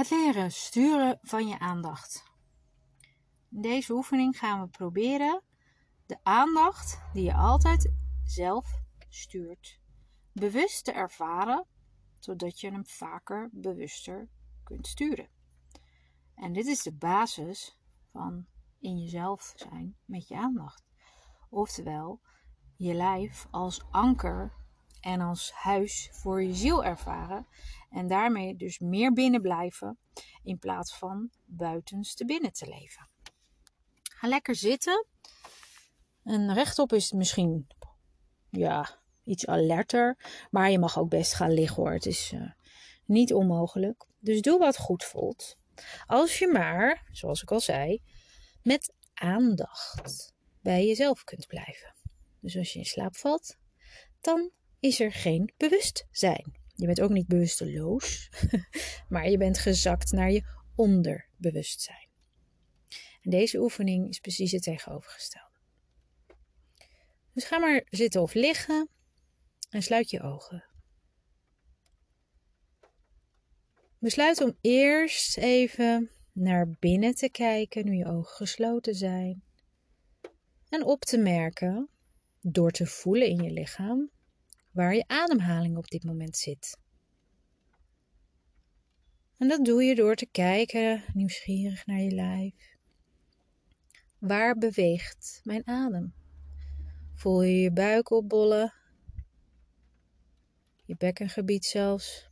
Het leren sturen van je aandacht. In deze oefening gaan we proberen de aandacht die je altijd zelf stuurt, bewust te ervaren, zodat je hem vaker bewuster kunt sturen. En dit is de basis van in jezelf zijn met je aandacht. Oftewel, je lijf als anker en als huis voor je ziel ervaren. En daarmee dus meer binnen blijven in plaats van buitenste binnen te leven. Ga lekker zitten. En rechtop is misschien ja, iets alerter. Maar je mag ook best gaan liggen hoor. Het is uh, niet onmogelijk. Dus doe wat goed voelt. Als je maar, zoals ik al zei, met aandacht bij jezelf kunt blijven. Dus als je in slaap valt, dan is er geen bewustzijn. Je bent ook niet bewusteloos, maar je bent gezakt naar je onderbewustzijn. En deze oefening is precies het tegenovergestelde. Dus ga maar zitten of liggen en sluit je ogen. Besluit om eerst even naar binnen te kijken nu je ogen gesloten zijn. En op te merken, door te voelen in je lichaam, waar je ademhaling op dit moment zit. En dat doe je door te kijken, nieuwsgierig naar je lijf. Waar beweegt mijn adem? Voel je je buik opbollen? Je bekkengebied zelfs?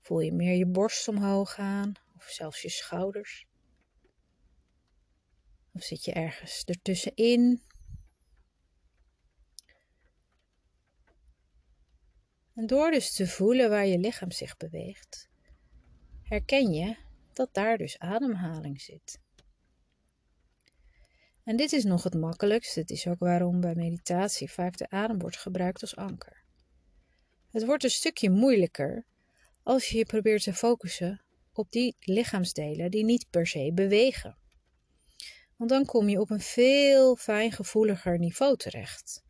Voel je meer je borst omhoog gaan of zelfs je schouders? Of zit je ergens ertussenin? En door dus te voelen waar je lichaam zich beweegt, herken je dat daar dus ademhaling zit. En dit is nog het makkelijkst. Het is ook waarom bij meditatie vaak de adem wordt gebruikt als anker. Het wordt een stukje moeilijker als je je probeert te focussen op die lichaamsdelen die niet per se bewegen. Want dan kom je op een veel fijngevoeliger niveau terecht.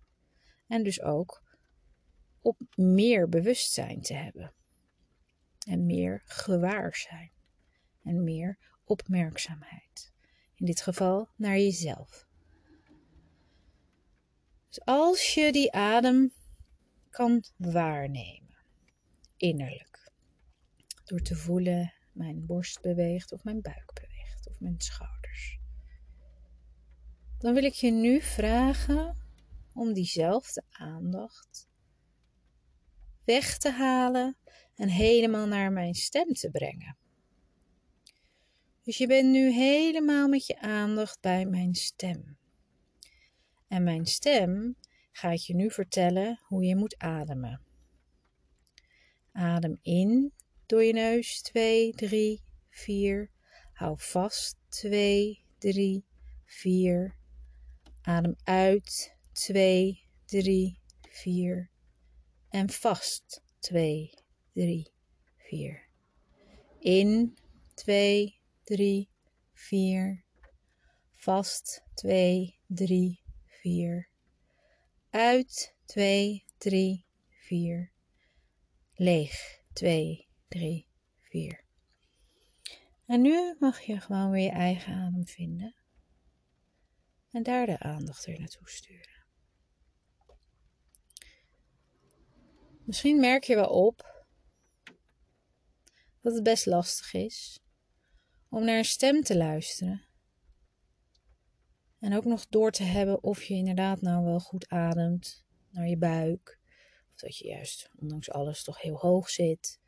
En dus ook op meer bewustzijn te hebben. En meer gewaarzijn. En meer opmerkzaamheid. In dit geval naar jezelf. Dus als je die adem kan waarnemen, innerlijk, door te voelen mijn borst beweegt of mijn buik beweegt of mijn schouders, dan wil ik je nu vragen om diezelfde aandacht weg te halen en helemaal naar mijn stem te brengen. Dus je bent nu helemaal met je aandacht bij mijn stem. En mijn stem gaat je nu vertellen hoe je moet ademen. Adem in door je neus 2, 3, 4. Hou vast 2, 3, 4. Adem uit 2, 3, 4 en vast 2, 3, 4. In 2, 3, 4. Vast 2, 3, 4. Uit 2, 3, 4. Leeg 2, 3, 4. En nu mag je gewoon weer je eigen adem vinden. En daar de aandacht er naartoe sturen. Misschien merk je wel op dat het best lastig is om naar een stem te luisteren. En ook nog door te hebben of je inderdaad nou wel goed ademt naar je buik. Of dat je juist, ondanks alles, toch heel hoog zit.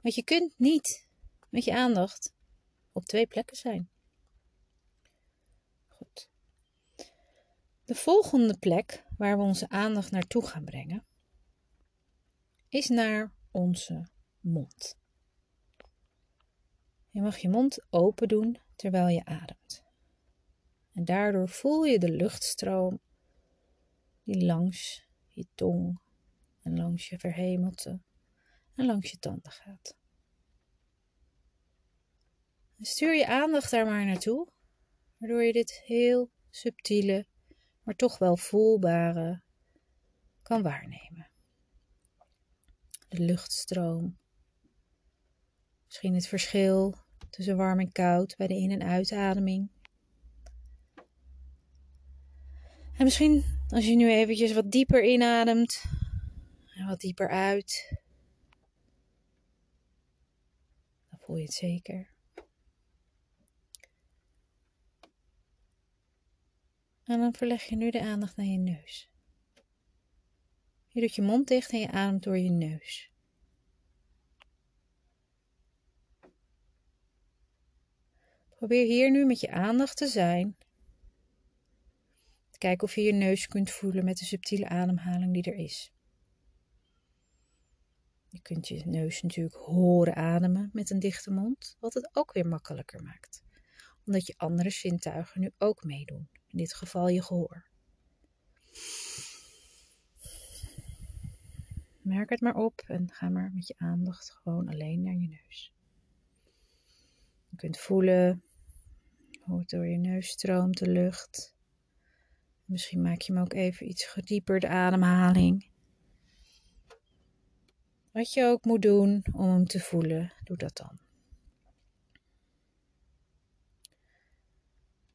Want je kunt niet met je aandacht op twee plekken zijn. Goed. De volgende plek waar we onze aandacht naartoe gaan brengen is naar onze mond. Je mag je mond open doen terwijl je ademt. En daardoor voel je de luchtstroom die langs je tong en langs je verhemelte en langs je tanden gaat. En stuur je aandacht daar maar naartoe, waardoor je dit heel subtiele, maar toch wel voelbare kan waarnemen de luchtstroom Misschien het verschil tussen warm en koud bij de in- en uitademing. En misschien als je nu eventjes wat dieper inademt en wat dieper uit. Dan voel je het zeker. En dan verleg je nu de aandacht naar je neus. Je doet je mond dicht en je ademt door je neus. Probeer hier nu met je aandacht te zijn. Kijk of je je neus kunt voelen met de subtiele ademhaling die er is. Je kunt je neus natuurlijk horen ademen met een dichte mond, wat het ook weer makkelijker maakt. Omdat je andere zintuigen nu ook meedoen, in dit geval je gehoor. Merk het maar op en ga maar met je aandacht gewoon alleen naar je neus. Je kunt voelen hoe het door je neus stroomt, de lucht. Misschien maak je hem ook even iets dieper, de ademhaling. Wat je ook moet doen om hem te voelen, doe dat dan.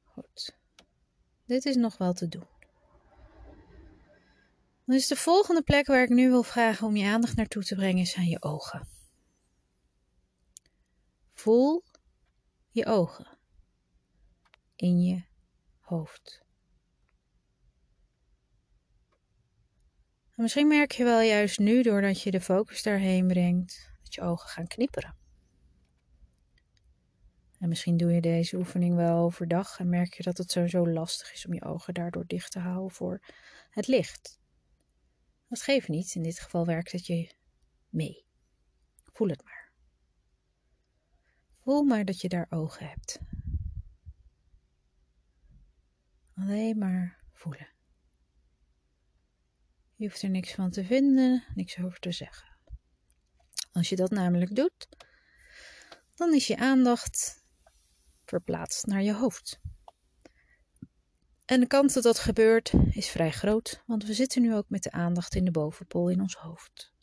Goed. Dit is nog wel te doen. Is de volgende plek waar ik nu wil vragen om je aandacht naartoe te brengen, is aan je ogen. Voel je ogen in je hoofd. misschien merk je wel juist nu, doordat je de focus daarheen brengt, dat je ogen gaan knipperen. En misschien doe je deze oefening wel overdag en merk je dat het zo lastig is om je ogen daardoor dicht te houden voor het licht. Dat geeft niet, in dit geval werkt het je mee. Voel het maar. Voel maar dat je daar ogen hebt. Alleen maar voelen. Je hoeft er niks van te vinden, niks over te zeggen. Als je dat namelijk doet, dan is je aandacht verplaatst naar je hoofd. En de kans dat dat gebeurt is vrij groot, want we zitten nu ook met de aandacht in de bovenpol in ons hoofd.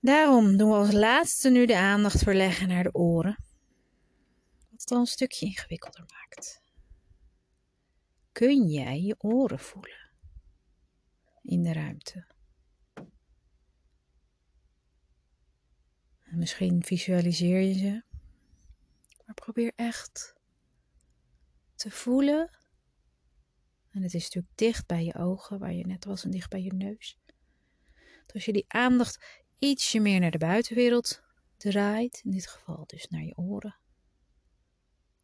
Daarom doen we als laatste nu de aandacht verleggen naar de oren, wat het al een stukje ingewikkelder maakt. Kun jij je oren voelen? in de ruimte. En misschien visualiseer je ze, maar probeer echt te voelen. En het is natuurlijk dicht bij je ogen, waar je net was, en dicht bij je neus. Dat als je die aandacht ietsje meer naar de buitenwereld draait, in dit geval dus naar je oren,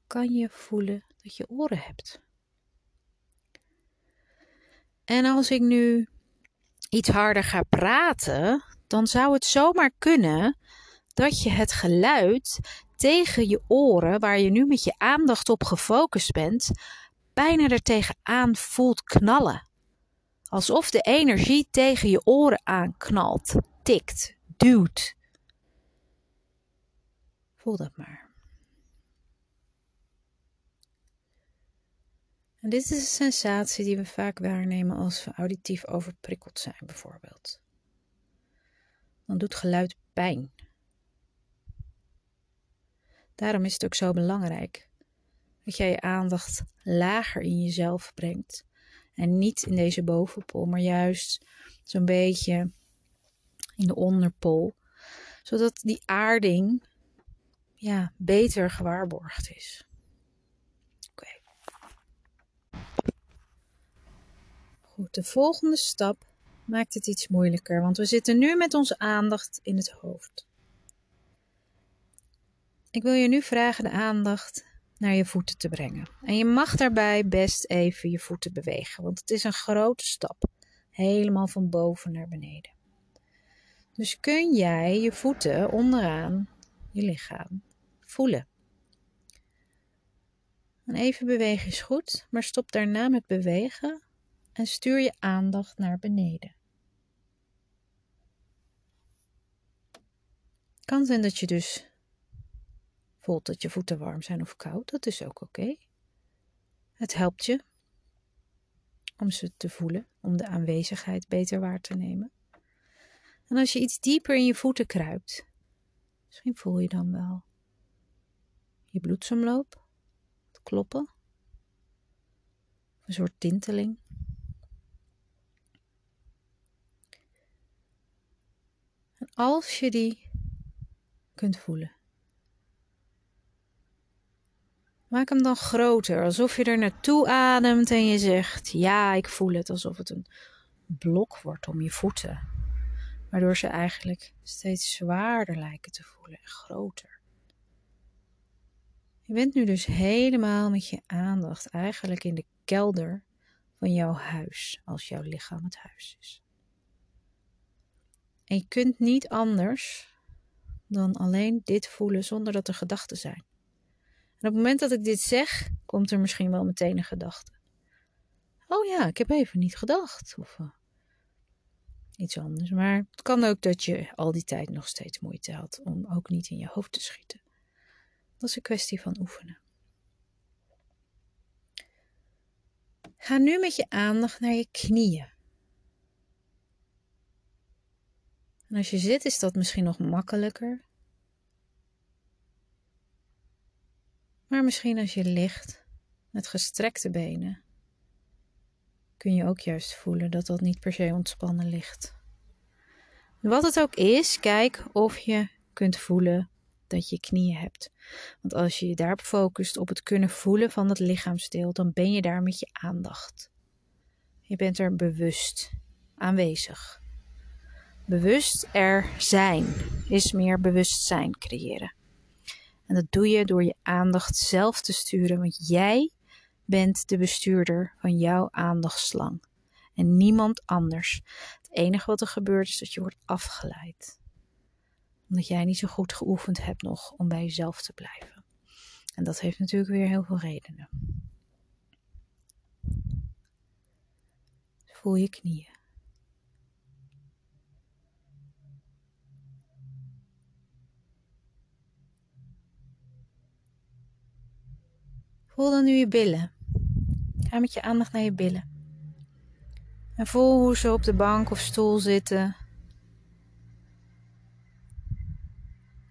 kan je voelen dat je oren hebt. En als ik nu iets harder ga praten, dan zou het zomaar kunnen dat je het geluid tegen je oren, waar je nu met je aandacht op gefocust bent, bijna er tegenaan voelt knallen. Alsof de energie tegen je oren aanknalt, tikt, duwt. Voel dat maar. En dit is een sensatie die we vaak waarnemen als we auditief overprikkeld zijn, bijvoorbeeld. Dan doet geluid pijn. Daarom is het ook zo belangrijk dat jij je aandacht lager in jezelf brengt. En niet in deze bovenpol, maar juist zo'n beetje in de onderpol. Zodat die aarding ja, beter gewaarborgd is. Goed, de volgende stap maakt het iets moeilijker, want we zitten nu met onze aandacht in het hoofd. Ik wil je nu vragen de aandacht naar je voeten te brengen. En je mag daarbij best even je voeten bewegen, want het is een grote stap, helemaal van boven naar beneden. Dus kun jij je voeten onderaan je lichaam voelen. En even bewegen is goed, maar stop daarna met bewegen en stuur je aandacht naar beneden. Het kan zijn dat je dus voelt dat je voeten warm zijn of koud, dat is ook oké. Het helpt je om ze te voelen, om de aanwezigheid beter waar te nemen. En als je iets dieper in je voeten kruipt, Misschien voel je dan wel je bloedsomloop, het kloppen, een soort tinteling. En als je die kunt voelen, maak hem dan groter, alsof je er naartoe ademt en je zegt: Ja, ik voel het, alsof het een blok wordt om je voeten, waardoor ze eigenlijk steeds zwaarder lijken te voelen en groter. Je bent nu dus helemaal met je aandacht eigenlijk in de kelder van jouw huis, als jouw lichaam het huis is. En je kunt niet anders dan alleen dit voelen zonder dat er gedachten zijn. Op het moment dat ik dit zeg, komt er misschien wel meteen een gedachte. Oh ja, ik heb even niet gedacht. Of uh, iets anders. Maar het kan ook dat je al die tijd nog steeds moeite had om ook niet in je hoofd te schieten. Dat is een kwestie van oefenen. Ga nu met je aandacht naar je knieën. En als je zit, is dat misschien nog makkelijker. Maar misschien als je ligt met gestrekte benen, kun je ook juist voelen dat dat niet per se ontspannen ligt. Wat het ook is, kijk of je kunt voelen dat je knieën hebt. Want als je je daarop focust op het kunnen voelen van het lichaamsdeel, dan ben je daar met je aandacht. Je bent er bewust aanwezig. Bewust er zijn is meer bewustzijn creëren. En dat doe je door je aandacht zelf te sturen, want jij bent de bestuurder van jouw aandachtslang en niemand anders. Het enige wat er gebeurt is dat je wordt afgeleid omdat jij niet zo goed geoefend hebt nog om bij jezelf te blijven. En dat heeft natuurlijk weer heel veel redenen. Voel je knieën. Voel dan nu je billen. Ga met je aandacht naar je billen. En voel hoe ze op de bank of stoel zitten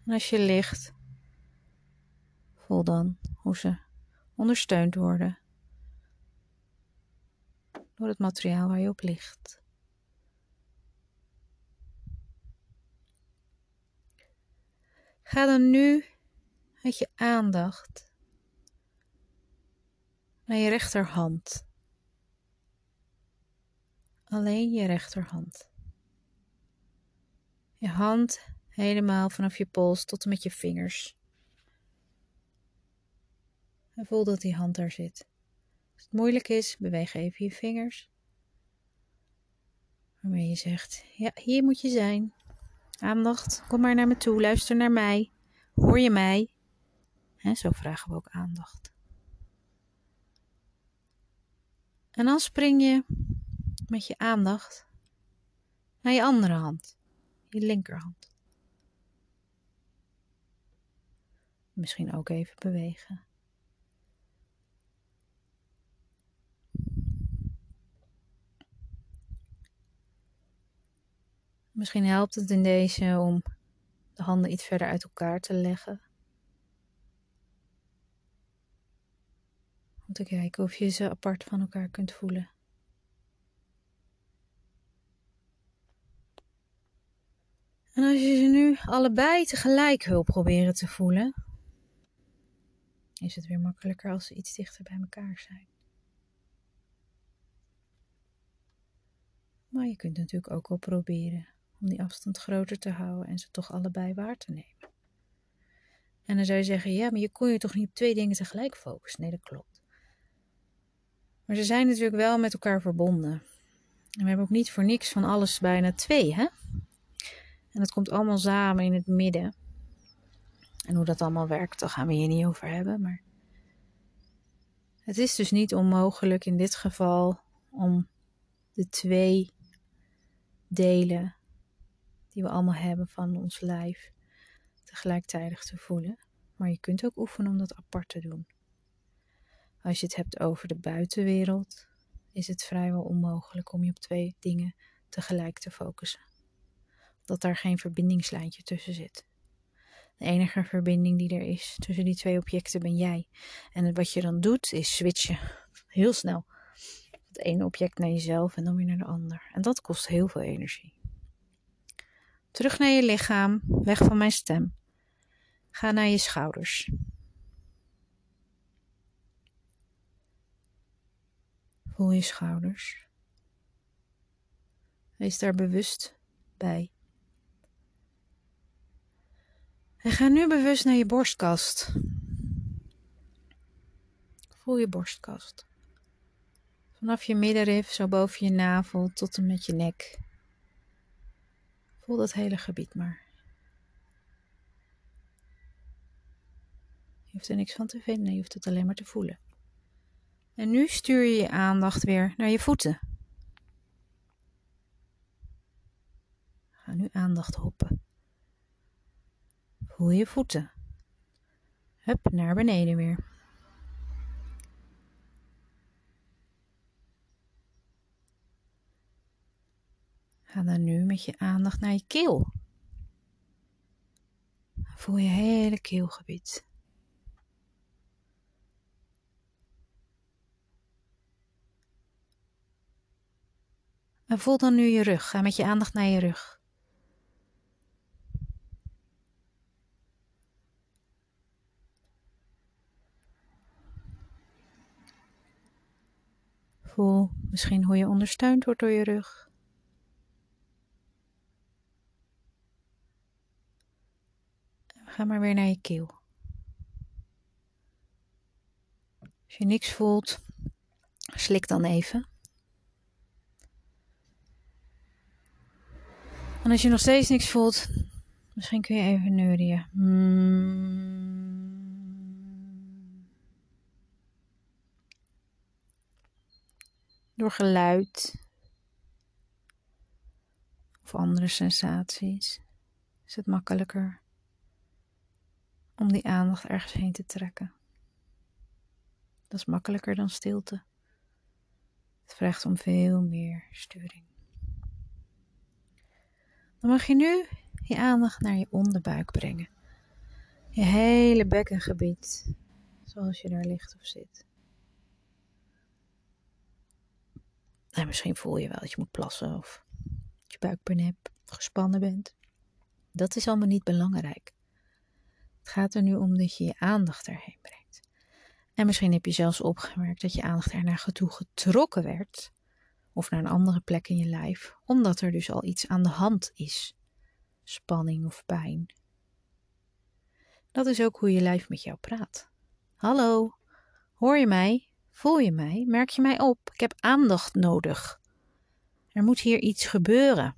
En als je ligt, voel dan hoe ze ondersteund worden door het materiaal waar je op ligt. Ga dan nu met je aandacht je rechterhand. Alleen je rechterhand. Je hand Helemaal vanaf je pols tot en met je vingers. En voel dat die hand daar zit. Als het moeilijk is, beweeg even je vingers. Waarmee je zegt: Ja, hier moet je zijn. Aandacht, kom maar naar me toe, luister naar mij. Hoor je mij? En zo vragen we ook aandacht. En dan spring je met je aandacht naar je andere hand, je linkerhand. Misschien ook even bewegen. Misschien helpt het in deze om de handen iets verder uit elkaar te leggen. Om te kijken of je ze apart van elkaar kunt voelen. En als je ze nu allebei tegelijk wil proberen te voelen, is het weer makkelijker als ze iets dichter bij elkaar zijn. Maar je kunt natuurlijk ook wel proberen om die afstand groter te houden en ze toch allebei waar te nemen. En dan zou je zeggen, ja, maar je kon je toch niet op twee dingen tegelijk focussen? Nee, dat klopt. Maar ze zijn natuurlijk wel met elkaar verbonden. En we hebben ook niet voor niks van alles bijna twee, hè? En het komt allemaal samen in het midden. En hoe dat allemaal werkt, daar gaan we hier niet over hebben. Maar het is dus niet onmogelijk in dit geval om de twee delen die we allemaal hebben van ons lijf tegelijkertijd te voelen. Maar je kunt ook oefenen om dat apart te doen. Als je het hebt over de buitenwereld, is het vrijwel onmogelijk om je op twee dingen tegelijk te focussen. Dat daar geen verbindingslijntje tussen zit. De enige verbinding die er is tussen die twee objecten ben jij. En wat je dan doet is switchen heel snel. Het ene object naar jezelf en dan weer naar de ander. En dat kost heel veel energie. Terug naar je lichaam, weg van mijn stem. Ga naar je schouders. Voel je schouders. Wees daar bewust bij. En ga nu bewust naar je borstkast. Voel je borstkast. Vanaf je middenrif, zo boven je navel tot en met je nek. Voel dat hele gebied maar. Je hoeft er niks van te vinden, je hoeft het alleen maar te voelen. En nu stuur je je aandacht weer naar je voeten. Ga nu aandacht hoppen. Voel je voeten. Hup, naar beneden weer. Ga dan nu met je aandacht naar je keel. Voel je hele keelgebied. Voel dan nu je rug. Ga met je aandacht naar je rug. Voel misschien hoe je ondersteund wordt door je rug. Ga maar weer naar je keel. Als je niks voelt, slik dan even. En als je nog steeds niks voelt, misschien kun je even neurien. Door geluid of andere sensaties is het makkelijker om die aandacht ergens heen te trekken. Dat is makkelijker dan stilte. Het vraagt om veel meer sturing. Dan mag je nu je aandacht naar je onderbuik brengen. Je hele bekkengebied, zoals je daar ligt of zit. En misschien voel je wel dat je moet plassen of dat je buikpijn hebt gespannen bent. Dat is allemaal niet belangrijk. Het gaat er nu om dat je je aandacht erheen brengt. En misschien heb je zelfs opgemerkt dat je aandacht er naar toe getrokken werd, of naar een andere plek in je lijf, omdat er dus al iets aan de hand is. Spanning of pijn. Dat is ook hoe je lijf met jou praat. Hallo, hoor je mij? Voel je mij? Merk je mij op? Ik heb aandacht nodig. Er moet hier iets gebeuren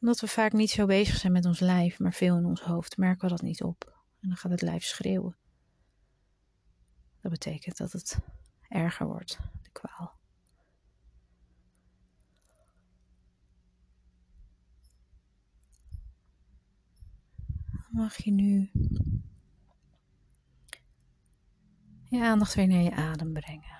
omdat we vaak niet zo bezig zijn met ons lijf, maar veel in ons hoofd, merken we dat niet op. En dan gaat het lijf schreeuwen. Dat betekent dat het erger wordt, kwaal. Mag je nu je aandacht weer naar je adem brengen.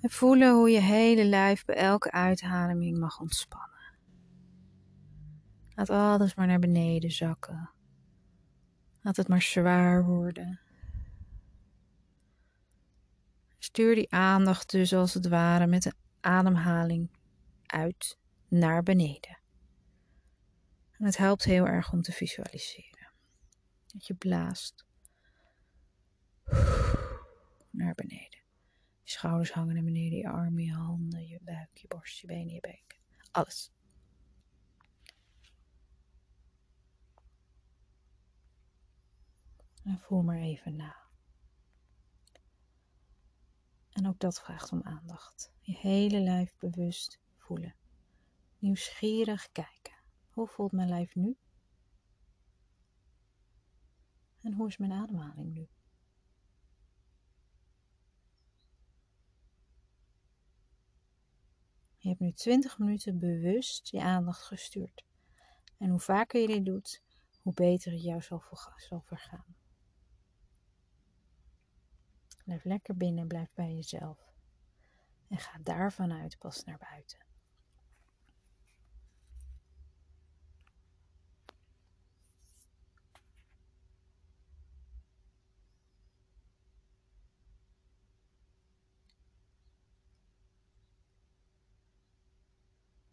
En voelen hoe je hele lijf bij elke uitademing mag ontspannen. Laat alles maar naar beneden zakken. Laat het maar zwaar worden. Stuur die aandacht dus als het ware met de ademhaling uit naar beneden. En het helpt heel erg om te visualiseren. Dat je blaast naar beneden. Je schouders hangen naar beneden, je armen, je handen, je buik, je borst, je benen, je bek. Alles. En voel maar even na. En ook dat vraagt om aandacht. Je hele lijf bewust voelen. Nieuwsgierig kijken. Hoe voelt mijn lijf nu? En hoe is mijn ademhaling nu? Je hebt nu 20 minuten bewust je aandacht gestuurd. En hoe vaker je dit doet, hoe beter het jou zal, vergaan. Blijf lekker binnen, blijf bij jezelf. En ga daarvan uit pas naar buiten.